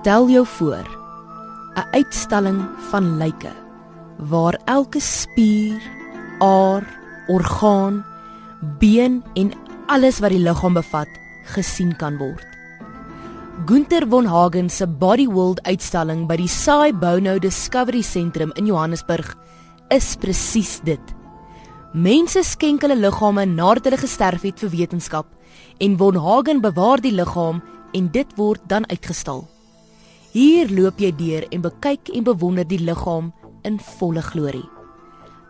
Stel jou voor 'n uitstalling van lyke waar elke spier, aar, orgaan, been en alles wat die liggaam bevat gesien kan word. Gunther von Hagen se Body World uitstalling by die Sai Bono Discovery Sentrum in Johannesburg is presies dit. Mense skenk hulle liggame nadat hulle gesterf het vir wetenskap en von Hagen bewaar die liggaam en dit word dan uitgestal. Hier loop jy deur en bekyk en bewonder die liggaam in volle glorie.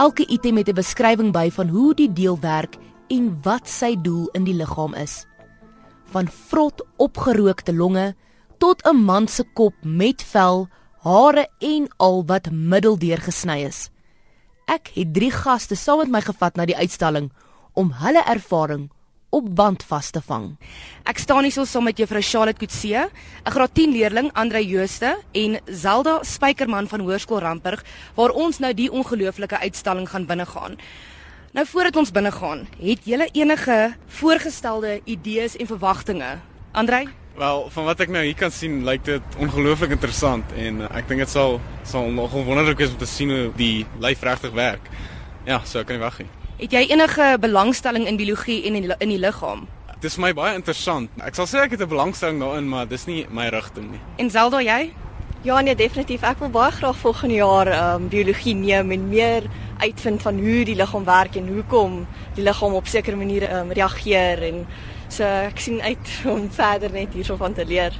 Elke item het 'n beskrywing by van hoe die deel werk en wat sy doel in die liggaam is. Van vrot opgerookte longe tot 'n man se kop met vel, hare en al wat middeldeur gesny is. Ek het 3 gaste saam met my gevat na die uitstalling om hulle ervaring op band vas te vang. Ek staan hier so saam met juffrou Charlotte Kutse, 'n graad 10 leerling, Andre Jooste en Zelda Spykerman van Hoërskool Rampurg waar ons nou die ongelooflike uitstalling gaan binnegaan. Nou voordat ons binnegaan, het julle enige voorgestelde idees en verwagtinge? Andre? Wel, van wat ek nou hier kan sien, lyk dit ongelooflik interessant en uh, ek dink dit sal sal nogal wonderlik wees om te sien hoe die lyf regtig werk. Ja, so kan ek wag nie. Het jy enige belangstelling in biologie en in die, in die liggaam? Dit is my baie interessant. Ek sal sê ek het 'n belangstelling daarin, maar dis nie my rigting nie. En Zelda jy? Ja, nee, definitief. Ek wil baie graag volgende jaar ehm um, biologie neem en meer uitvind van hoe die liggaam werk en hoekom die liggaam op sekere maniere ehm um, reageer en so ek sien uit om verder net hierso van te leer.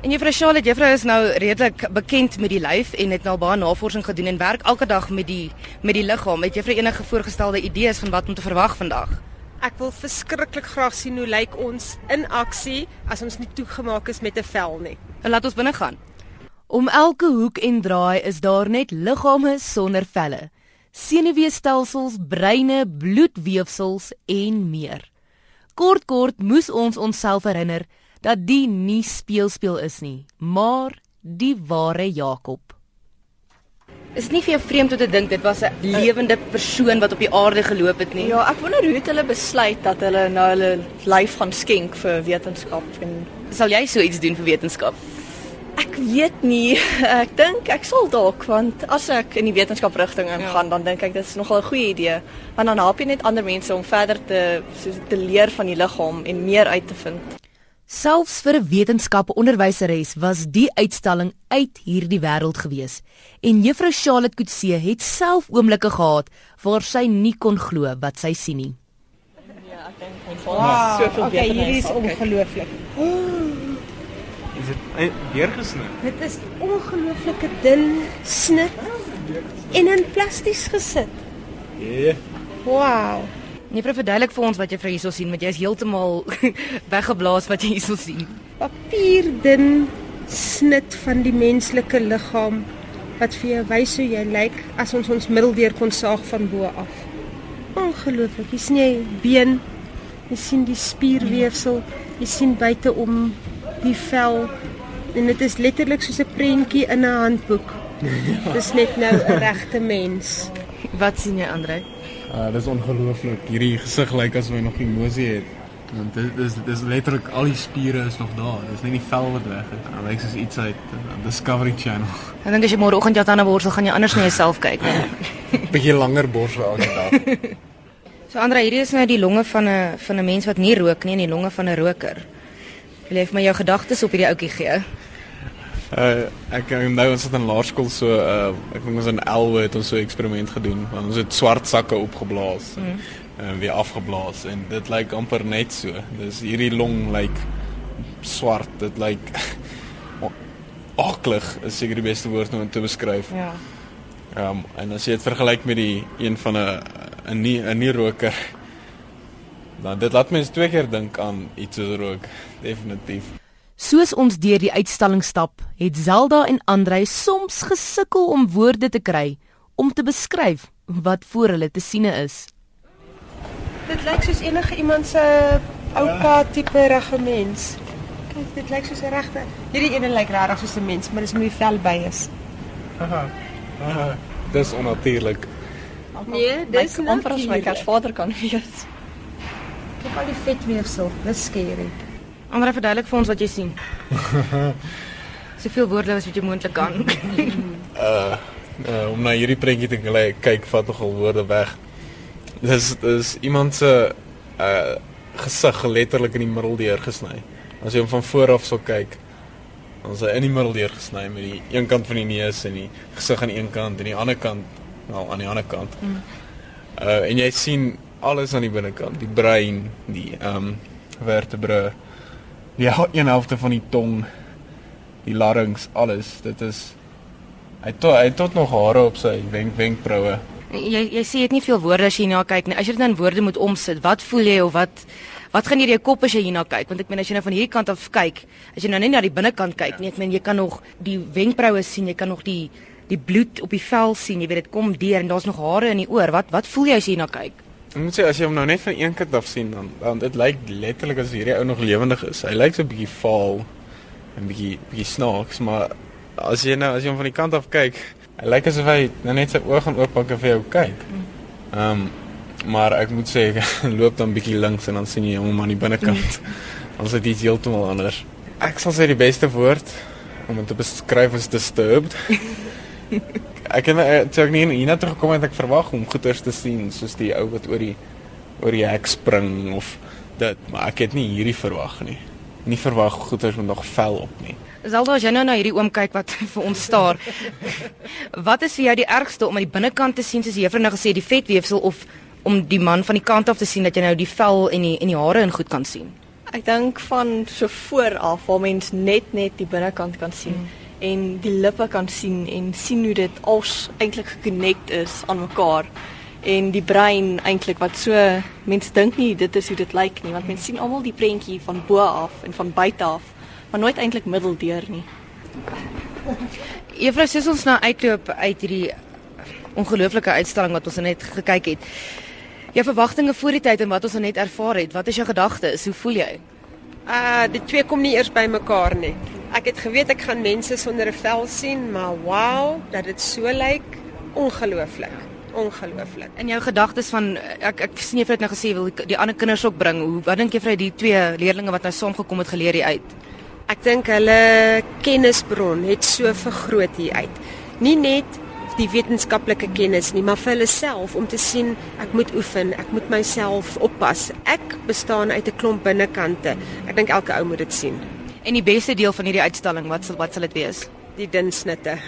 En juffrou Charlotte, juffrou is nou redelik bekend met die lyf en het nou baie navorsing gedoen en werk elke dag met die met die liggaam. Het juffrou enige voorgestelde idees van wat om te verwag vandag? Ek wil verskriklik graag sien hoe lyk ons in aksie as ons nie toegemaak is met 'n vel nie. En laat ons binne gaan. Om elke hoek en draai is daar net liggame sonder velle. Senuweestelsels, breine, bloedweefsels en meer. Kort kort moes ons onsself herinner dat die nie speelspeel is nie, maar die ware Jakob. Is nie vir jou vreemd om te dink dit was 'n lewende persoon wat op die aarde geloop het nie? Ja, ek wonder hoe het hulle besluit dat hulle nou hulle lyf gaan skenk vir wetenskap en sal jy so iets doen vir wetenskap? Ek weet nie. Ek dink ek sal dalk want as ek in die wetenskap rigting ingaan, ja. dan dink ek dit is nogal 'n goeie idee, want dan help jy net ander mense om verder te so te leer van die liggaam en meer uit te vind. Selfs vir 'n wetenskap-onderwyseres was die uitstalling uit hierdie wêreld gewees. En Juffrou Charlotte Kutse het self oomblikke gehad waar sy nie kon glo wat sy sien nie. Ja, ek dink ons wow. soveel okay, beter. Hierdie is ongelooflik. Is dit deurgesny? Dit is ongelooflike dun snit en in plasties gesit. Ja. Wow. Nee, vir verduidelik vir ons wat jy vir hierso sien, want jy is heeltemal weggeblaas wat jy hierso sien. Papierdun snit van die menslike liggaam wat vir jou wys hoe jy lyk as ons ons middeldeur kon saag van bo af. Ongelooflik. Jy sien jy been, jy sien die spierweefsel, jy sien buite om die vel en dit is letterlik soos 'n prentjie in 'n handboek. Dis net nou 'n regte mens. Wat sien jy, Andre? Uh dis ongelooflik. Hierdie gesig lyk asof hy nog emosie het. Want dit is dit is letterlik al die spiere is nog daar. Dis net die vel wat weg het. Dit lyk soos iets uit uh, Discovery Channel. Ek dink as jy môreoggend jou tande borsel, gaan jy anders na jouself kyk, hè. Bietjie langer borsel elke dag. so Andre, hierdie is nou die longe van 'n van 'n mens wat nie rook nie, en die longe van 'n roker. Wil jy vir my jou gedagtes op hierdie ouetjie gee? Uh ek onthou ons het in laerskool so uh ek dink ons in Elwe het ons so 'n eksperiment gedoen. Want ons het swart sakke opgeblaas mm. en weer afgeblaas en dit lyk amper net so. Dis hierdie long lyk swart. Dit lyk aklig is seker die beste woord om te beskryf. Ja. Ehm um, en as jy dit vergelyk met die een van 'n 'n nie 'n nie roker dan dit laat mense twee keer dink aan iets soos rook. Definitief. Soos ons deur die uitstalling stap, het Zelda en Andrei soms gesukkel om woorde te kry om te beskryf wat voor hulle te siene is. Dit lyk soos enige iemand se oupa tipe regemens. Kyk, dit lyk soos 'n regte. Hierdie ene lyk regtig soos 'n mens, maar dis moet die vel by is. Aha. Aha. Dis onnatuurlik. Nee, dis amper as my vader kan wees. Kyk al die vetweefsel, dis skerry. Andre verduidelik vir ons wat jy sien. Soveel woorde as wat jy moontlik kan. Uh, uh om na hierdie prentjie te gly- kyk vat nogal woorde weg. Dis dis iemand se uh gesig letterlik in die middel deur gesny. As jy hom van voor af sal kyk, dan is hy in die middel deur gesny met die een kant van die neus en die gesig aan die een kant en die ander kant wel aan die ander kant. Mm. Uh en jy sien alles aan die binnekant, die brein, die ehm um, vertebrae, hel- een helfte van die tong, die larynx, alles. Dit is hy tot, hy tot nog hare op sy wenk wenkbroue. jy jy sê het nie veel woorde as jy hierna kyk nie. As jy dit dan woorde moet omsit, wat voel jy of wat wat gaan deur jou kop as jy hierna kyk? Want ek meen as jy nou van hierdie kant af kyk, as jy nou net na die binnekant kyk, nie, ek meen jy kan nog die wenkbroue sien, jy kan nog die die bloed op die vel sien, jy weet dit kom deur en daar's nog hare in die oor. Wat wat voel jy as jy hierna kyk? Ek moet sê as jy hom nou net van een kant af sien dan dan dit lyk letterlik as hierdie ou nog lewendig is. Hy lyk so 'n bietjie vaal en bietjie bietjie snaaks, maar as jy nou as jy hom van die kant af kyk, hy lyk asof hy nou net sy oë gaan oopmaak en vir jou kyk. Ehm um, maar ek moet sê loop dan bietjie links en dan sien jy hom aan die binnekant. Dan is dit iets heeltemal anders. Ek sal sê die beste woord om dit te beskryf is disturbed. ek het eh, toe ek nie hierna toe gekom het ek verwag om goeters te sien soos die ou wat oor die oor die hek spring of dit, maar ek het nie hierdie verwag nie. Nie verwag goeters met nog vel op nie. Zelda, as jy nou na hierdie oom kyk wat vir ons staar. wat is vir jou die ergste om aan die binnekant te sien soos die juffrou nou gesê die vetweefsel of om die man van die kant af te sien dat jy nou die vel en die en die hare in goed kan sien? Ek dink van so voor af waar mens net net die binnekant kan sien mm. En die lippe kan sien en sien hoe dit als eintlik gekonnekt is aan mekaar en die brein eintlik wat so mense dink nie dit is hoe dit lyk nie want mense sien almal die prentjie van bo af en van buite af maar nooit eintlik middeldeur nie. Juffrou, soos ons nou uitloop uit hierdie ongelooflike uitstalling wat ons nou net gekyk het. Jou verwagtinge voor die tyd en wat ons nou net ervaar het, wat is jou gedagtes? Hoe voel jy? Uh die twee kom nie eers by mekaar nie. Ek het geweet ek gaan mense sonder 'n vel sien, maar wow, dat dit so lyk, ongelooflik. Ongelooflik. In jou gedagtes van ek ek sien jy het nou gesê wil die, ander kinders ook bring. Hoe wat dink jy vir die twee leerdlinge wat nou saamgekom het geleer hier uit? Ek dink hulle kennisbron het so vergroot hier uit. Nie net die wetenskaplike kennis nie, maar vir hulle self om te sien ek moet oefen, ek moet myself oppas. Ek bestaan uit 'n klomp binnekante. Ek dink elke ou moet dit sien. En die beste deel van hierdie uitstalling, wat sal wat sal dit wees? Die dun snitte.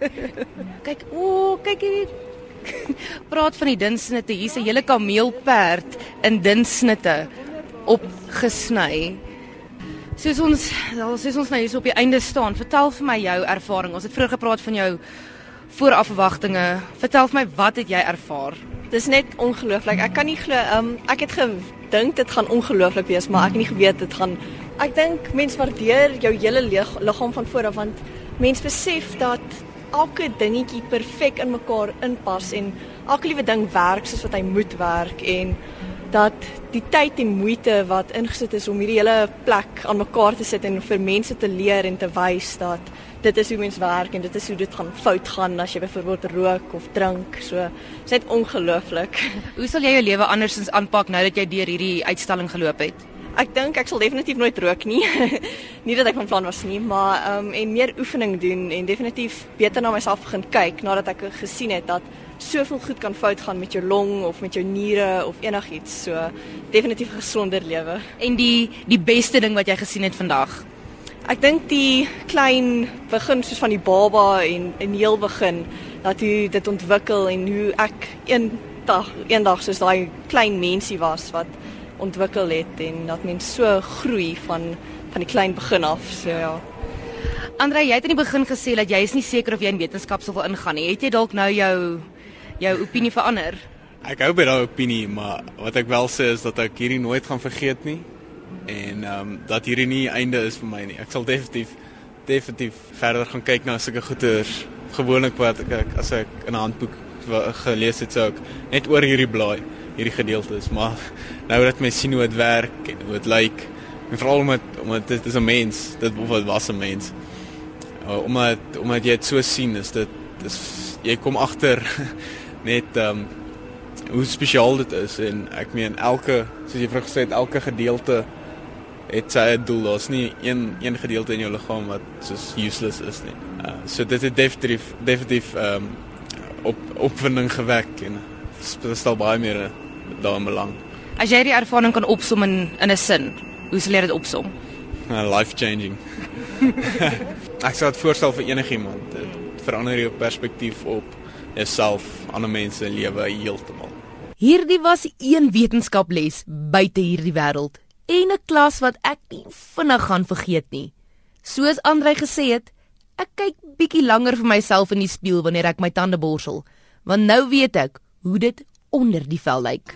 Kyk, o, oh, kyk hier. Praat van die dun snitte. Hier's 'n hele kameelperd in dun snitte opgesny. Soos ons, soos ons nou hier op die einde staan, vertel vir my jou ervaring. Ons het vroeër gepraat van jou voorafverwagtinge. Vertel vir my wat het jy ervaar? Dis net ongelooflik. Ek kan nie glo um, ek het gedink dit gaan ongelooflik wees, maar ek het nie geweet dit gaan Ek dink mense waardeer jou hele liggaam van voor af want mense besef dat elke dingetjie perfek in mekaar inpas en elke liewe ding werk soos wat hy moet werk en dat die tyd en moeite wat ingesit is om hierdie hele plek aan mekaar te sit en vir mense te leer en te wys dat dit is hoe mens werk en dit is hoe dit gaan fout gaan as jy byvoorbeeld rook of drink. So, dit is net ongelooflik. Hoe sal jy jou lewe andersins aanpak nou dat jy deur hierdie uitstalling geloop het? Ek dink ek sal definitief nooit rook nie. nie dat ek van plan was nie, maar ehm um, en meer oefening doen en definitief beter na myself begin kyk nadat ek gesien het dat soveel goed kan fout gaan met jou long of met jou niere of enigiets. So definitief gesonder lewe. En die die beste ding wat jy gesien het vandag? Ek dink die klein begin soos van die baba en en heel begin dat hoe dit ontwikkel en hoe ek eendag eendag soos daai klein mensie was wat ontwikkel het en dat mens so groei van van die klein begin af. So ja. Andre, jy het in die begin gesê dat jy is nie seker of jy in wetenskap sou wil ingaan nie. Het jy dalk nou jou jou opinie verander? Ek hou by daai opinie, maar wat ek wel sê is dat ek hierdie nooit gaan vergeet nie en ehm um, dat hierdie nie einde is vir my nie. Ek sal definitief definitief verder gaan kyk na sulke goeters. Gewoonlik wat ek, ek as ek in 'n handboek gelees het, sou ek net oor hierdie blaai hierdie gedeeltes, maar nou dat mens sien hoe dit werk en hoe dit lyk, en veral omdat omdat dit is 'n mens, dit wat was 'n mens. Uh, omdat omdat jy dit so sien, is dit dis jy kom agter net ehm um, hoe spesiaal dit is en ek meen elke soos jy vroeg gesê het elke gedeelte het sy doel. Daar's nie een een gedeelte in jou liggaam wat soos useless is nie. Uh, so dit het definitief definitief ehm um, op opwinding gewek en stel baie meer daarin belang. As jy die ervaring kan opsom in in 'n sin, hoe sal jy dit opsom? Uh, life changing. ek sou dit voorstel vir enigiemand. Dit verander jou perspektief op jouself, ander mense lewe heeltemal. Hierdie was een wetenskaples buite hierdie wêreld en 'n klas wat ek nie vinnig gaan vergeet nie. Soos Andrei gesê het, ek kyk bietjie langer vir myself in die spieël wanneer ek my tande borsel, want nou weet ek hoe dit onder die vel lyk.